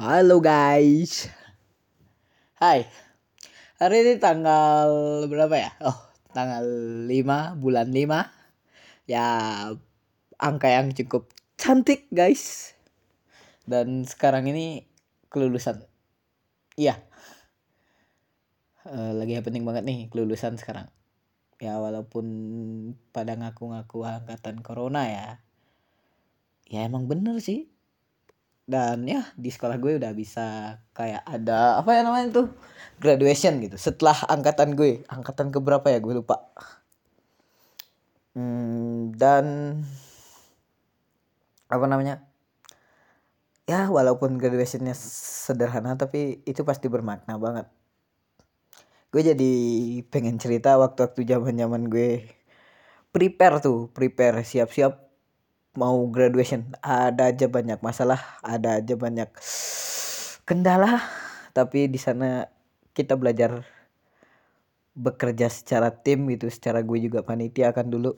Halo guys. Hai. Hari ini tanggal berapa ya? Oh, tanggal 5 bulan 5. Ya, angka yang cukup cantik guys. Dan sekarang ini kelulusan. Iya. Uh, lagi penting banget nih kelulusan sekarang. Ya walaupun pada ngaku-ngaku angkatan corona ya. Ya emang bener sih dan ya di sekolah gue udah bisa kayak ada apa ya namanya tuh? Graduation gitu setelah angkatan gue. Angkatan keberapa ya? Gue lupa. Hmm, dan apa namanya? Ya walaupun graduationnya sederhana tapi itu pasti bermakna banget. Gue jadi pengen cerita waktu-waktu zaman zaman gue prepare tuh prepare siap-siap mau graduation. Ada aja banyak masalah ada aja banyak kendala tapi di sana kita belajar bekerja secara tim gitu. Secara gue juga panitia akan dulu.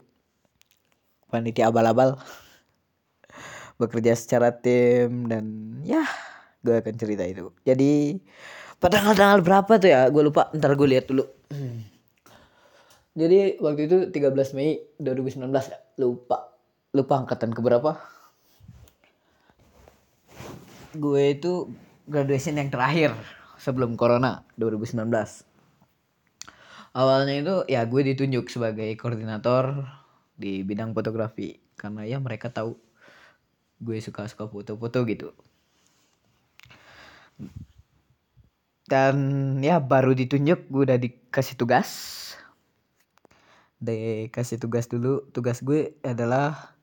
Panitia abal-abal. Bekerja secara tim dan ya gue akan cerita itu. Jadi pada tanggal berapa tuh ya? Gue lupa ntar gue lihat dulu. Jadi waktu itu 13 Mei 2019 ya lupa lupa angkatan keberapa? Gue itu graduation yang terakhir sebelum corona 2019 awalnya itu ya gue ditunjuk sebagai koordinator di bidang fotografi karena ya mereka tahu gue suka suka foto-foto gitu. Dan ya baru ditunjuk gue udah dikasih tugas. Dikasih tugas dulu. Tugas gue adalah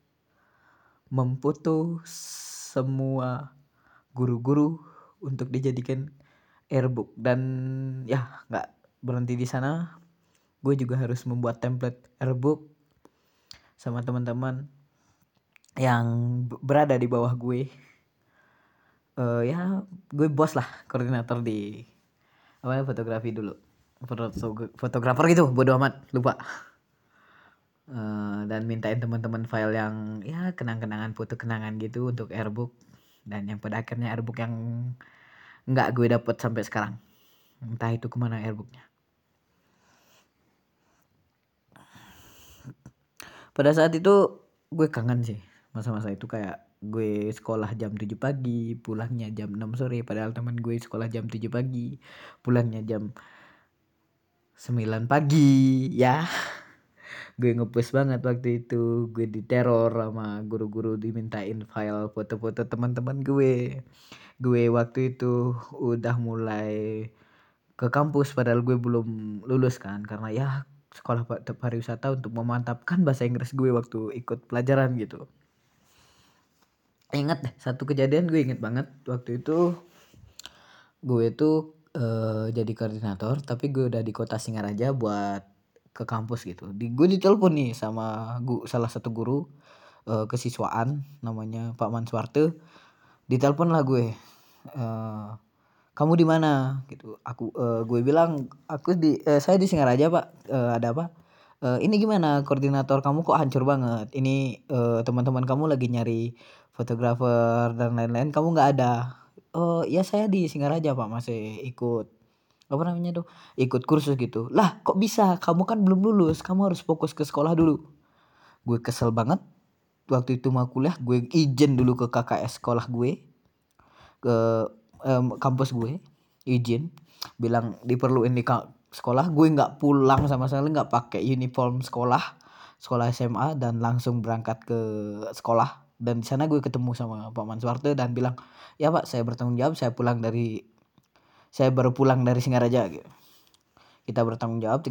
memfoto semua guru-guru untuk dijadikan airbook. Dan ya nggak berhenti di sana. Gue juga harus membuat template airbook sama teman-teman yang berada di bawah gue. Uh, ya gue bos lah koordinator di apa ya fotografi dulu. Fotografer gitu bodo amat lupa uh, dan mintain teman-teman file yang ya kenang-kenangan foto kenangan gitu untuk airbook. Dan yang pada akhirnya airbook yang nggak gue dapet sampai sekarang. Entah itu ke mana airbooknya. Pada saat itu gue kangen sih masa-masa itu. Kayak gue sekolah jam 7 pagi pulangnya jam 6 sore. Padahal teman gue sekolah jam 7 pagi pulangnya jam 9 pagi ya gue ngepost banget waktu itu. Gue diteror sama guru-guru dimintain file foto-foto teman-teman gue. Gue waktu itu udah mulai ke kampus padahal gue belum lulus kan. Karena ya sekolah pariwisata untuk memantapkan bahasa Inggris gue waktu ikut pelajaran gitu. Inget deh satu kejadian gue inget banget. Waktu itu gue itu uh, jadi koordinator tapi gue udah di kota Singaraja buat ke kampus gitu. Di gue ditelepon nih sama gu, salah satu guru uh, kesiswaan namanya Pak Manswarte. Ditelepon lah gue uh, kamu di mana? Gitu. Aku uh, gue bilang aku di uh, saya di Singaraja pak. Uh, ada apa? Uh, ini gimana? Koordinator kamu kok hancur banget. Ini uh, teman-teman kamu lagi nyari fotografer dan lain-lain. Kamu nggak ada? Oh ya saya di Singaraja pak. Masih ikut apa namanya tuh? Ikut kursus gitu. Lah kok bisa? Kamu kan belum lulus. Kamu harus fokus ke sekolah dulu. Gue kesel banget. Waktu itu mau kuliah gue izin dulu ke KKS sekolah gue. Ke um, kampus gue. Izin. Bilang diperluin di sekolah. Gue nggak pulang sama sekali nggak pakai uniform sekolah. Sekolah SMA dan langsung berangkat ke sekolah. Dan di sana gue ketemu sama Pak Manswarte dan bilang ya Pak saya bertanggung jawab. Saya pulang dari saya baru pulang dari Singaraja gitu. Kita bertanggung jawab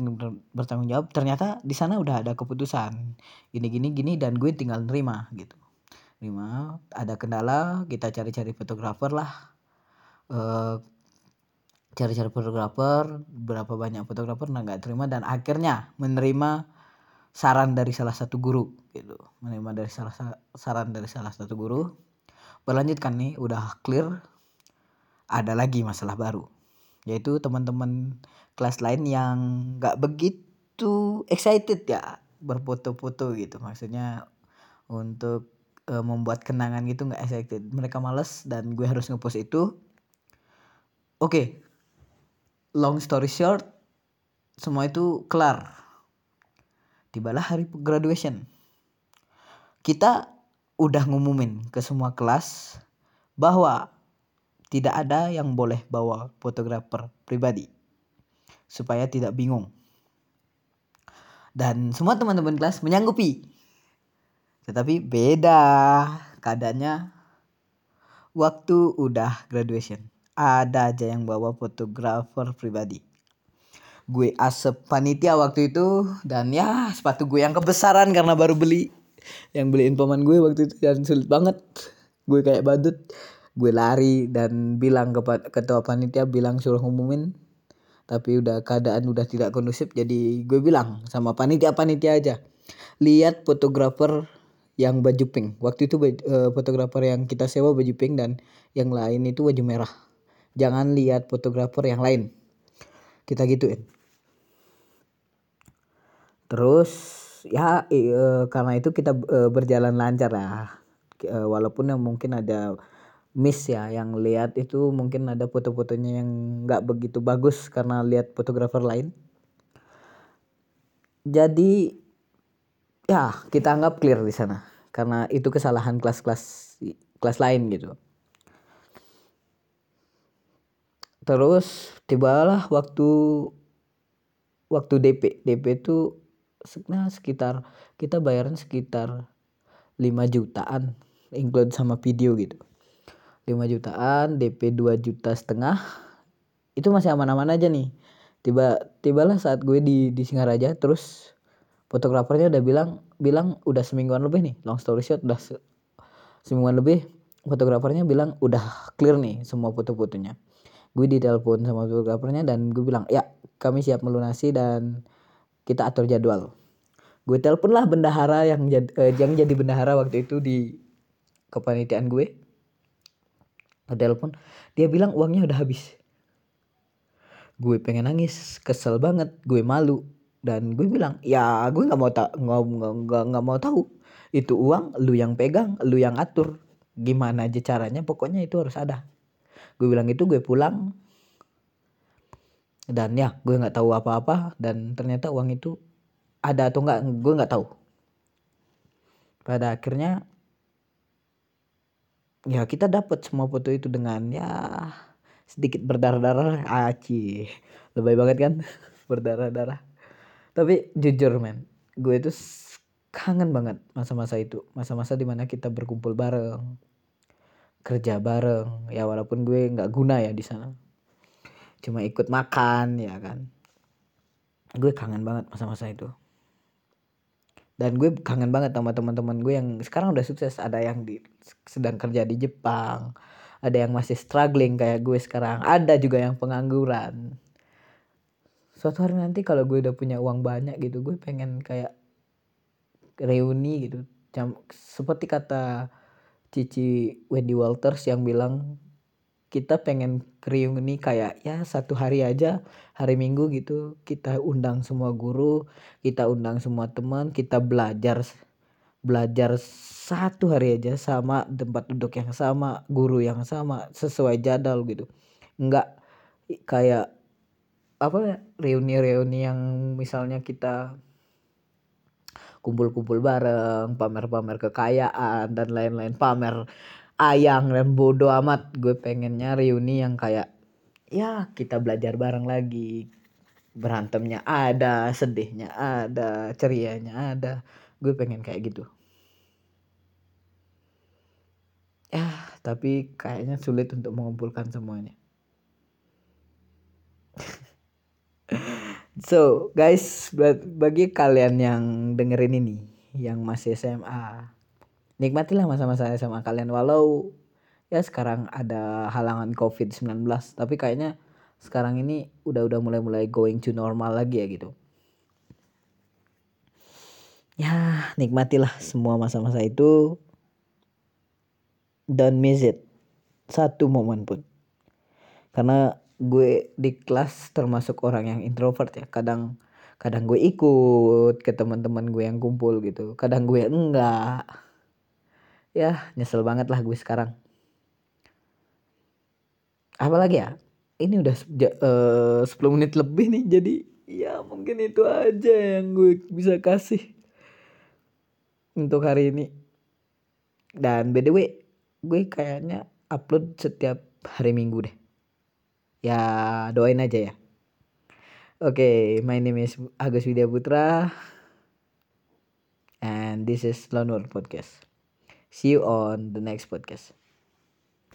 bertanggung jawab. Ternyata di sana udah ada keputusan. Gini gini gini dan gue tinggal nerima gitu. Nerima ada kendala kita cari-cari fotografer lah. Uh, cari-cari fotografer berapa banyak fotografer nah nggak terima dan akhirnya menerima saran dari salah satu guru gitu. Menerima dari salah saran dari salah satu guru. Berlanjutkan nih udah clear ada lagi masalah baru yaitu teman-teman kelas lain yang nggak begitu excited ya berfoto-foto gitu maksudnya untuk e, membuat kenangan gitu nggak excited mereka males dan gue harus ngepost itu Oke. Long story short, semua itu kelar. Tibalah hari graduation. Kita udah ngumumin ke semua kelas bahwa tidak ada yang boleh bawa fotografer pribadi supaya tidak bingung. Dan semua teman-teman kelas menyanggupi. Tetapi beda keadaannya waktu udah graduation. Ada aja yang bawa fotografer pribadi. Gue asep panitia waktu itu dan ya sepatu gue yang kebesaran karena baru beli. Yang beliin paman gue waktu itu dan sulit banget. Gue kayak badut gue lari dan bilang ke ketua panitia bilang suruh ngumumin tapi udah keadaan udah tidak kondusif jadi gue bilang sama panitia panitia aja lihat fotografer yang baju pink. Waktu itu uh, fotografer yang kita sewa baju pink dan yang lain itu baju merah. Jangan lihat fotografer yang lain. Kita gituin. Terus ya uh, karena itu kita uh, berjalan lancar lah. Walaupun yang mungkin ada miss ya yang lihat itu mungkin ada foto-fotonya yang nggak begitu bagus karena lihat fotografer lain. Jadi ya kita anggap clear di sana karena itu kesalahan kelas-kelas kelas lain gitu. Terus tibalah waktu waktu DP DP itu nah, sekitar kita bayaran sekitar 5 jutaan include sama video gitu 5 jutaan DP 2 juta setengah itu masih aman-aman aja nih. Tiba tibalah saat gue di di Singaraja terus fotografernya udah bilang bilang udah semingguan lebih nih long story short udah se semingguan lebih fotografernya bilang udah clear nih semua foto-fotonya. Gue ditelepon sama fotografernya dan gue bilang ya kami siap melunasi dan kita atur jadwal. Gue telepon lah bendahara yang jad, eh, yang jadi bendahara waktu itu di kepanitiaan gue telepon dia bilang uangnya udah habis. Gue pengen nangis kesel banget gue malu. Dan gue bilang ya gue nggak mau tak nggak nggak mau tahu. Itu uang lu yang pegang lu yang atur. Gimana aja caranya pokoknya itu harus ada. Gue bilang itu gue pulang. Dan ya gue nggak tahu apa-apa. Dan ternyata uang itu ada atau nggak gue nggak tahu. Pada akhirnya ya kita dapat semua foto itu dengan ya sedikit berdarah-darah. Aci lebay banget kan? Berdarah-darah. Tapi jujur men gue itu kangen banget masa-masa itu. Masa-masa di mana kita berkumpul bareng kerja bareng. Ya walaupun gue nggak guna ya di sana. Cuma ikut makan ya kan? Gue kangen banget masa-masa itu dan gue kangen banget sama teman-teman gue yang sekarang udah sukses. Ada yang di sedang kerja di Jepang ada yang masih struggling kayak gue sekarang ada juga yang pengangguran. Suatu hari nanti kalau gue udah punya uang banyak gitu gue pengen kayak reuni gitu. Seperti kata Cici Wendy Walters yang bilang kita pengen reuni kayak ya satu hari aja hari minggu gitu kita undang semua guru kita undang semua teman kita belajar belajar satu hari aja sama tempat duduk yang sama guru yang sama sesuai jadwal gitu. Nggak kayak apa reuni-reuni yang misalnya kita kumpul-kumpul bareng, pamer-pamer kekayaan dan lain-lain, pamer ayang dan bodoh amat. Gue pengennya reuni yang kayak ya kita belajar bareng lagi. Berantemnya ada, sedihnya ada, cerianya ada. Gue pengen kayak gitu. Ya, tapi kayaknya sulit untuk mengumpulkan semuanya. So guys, bagi kalian yang dengerin ini, yang masih SMA, nikmatilah masa-masa SMA kalian walau ya sekarang ada halangan COVID-19, tapi kayaknya sekarang ini udah udah mulai-mulai going to normal lagi ya gitu. Ya, nikmatilah semua masa-masa itu. Don't miss it. Satu momen pun. Karena gue di kelas termasuk orang yang introvert ya kadang kadang gue ikut ke teman-teman gue yang kumpul gitu kadang gue enggak ya nyesel banget lah gue sekarang. Apalagi ya? Ini udah uh, 10 menit lebih nih jadi ya mungkin itu aja yang gue bisa kasih untuk hari ini. Dan by the way gue kayaknya upload setiap hari minggu deh. Ya doain aja ya. Oke okay, my name is Agus Widya Putra and this is Lone Wolf Podcast see you on the next podcast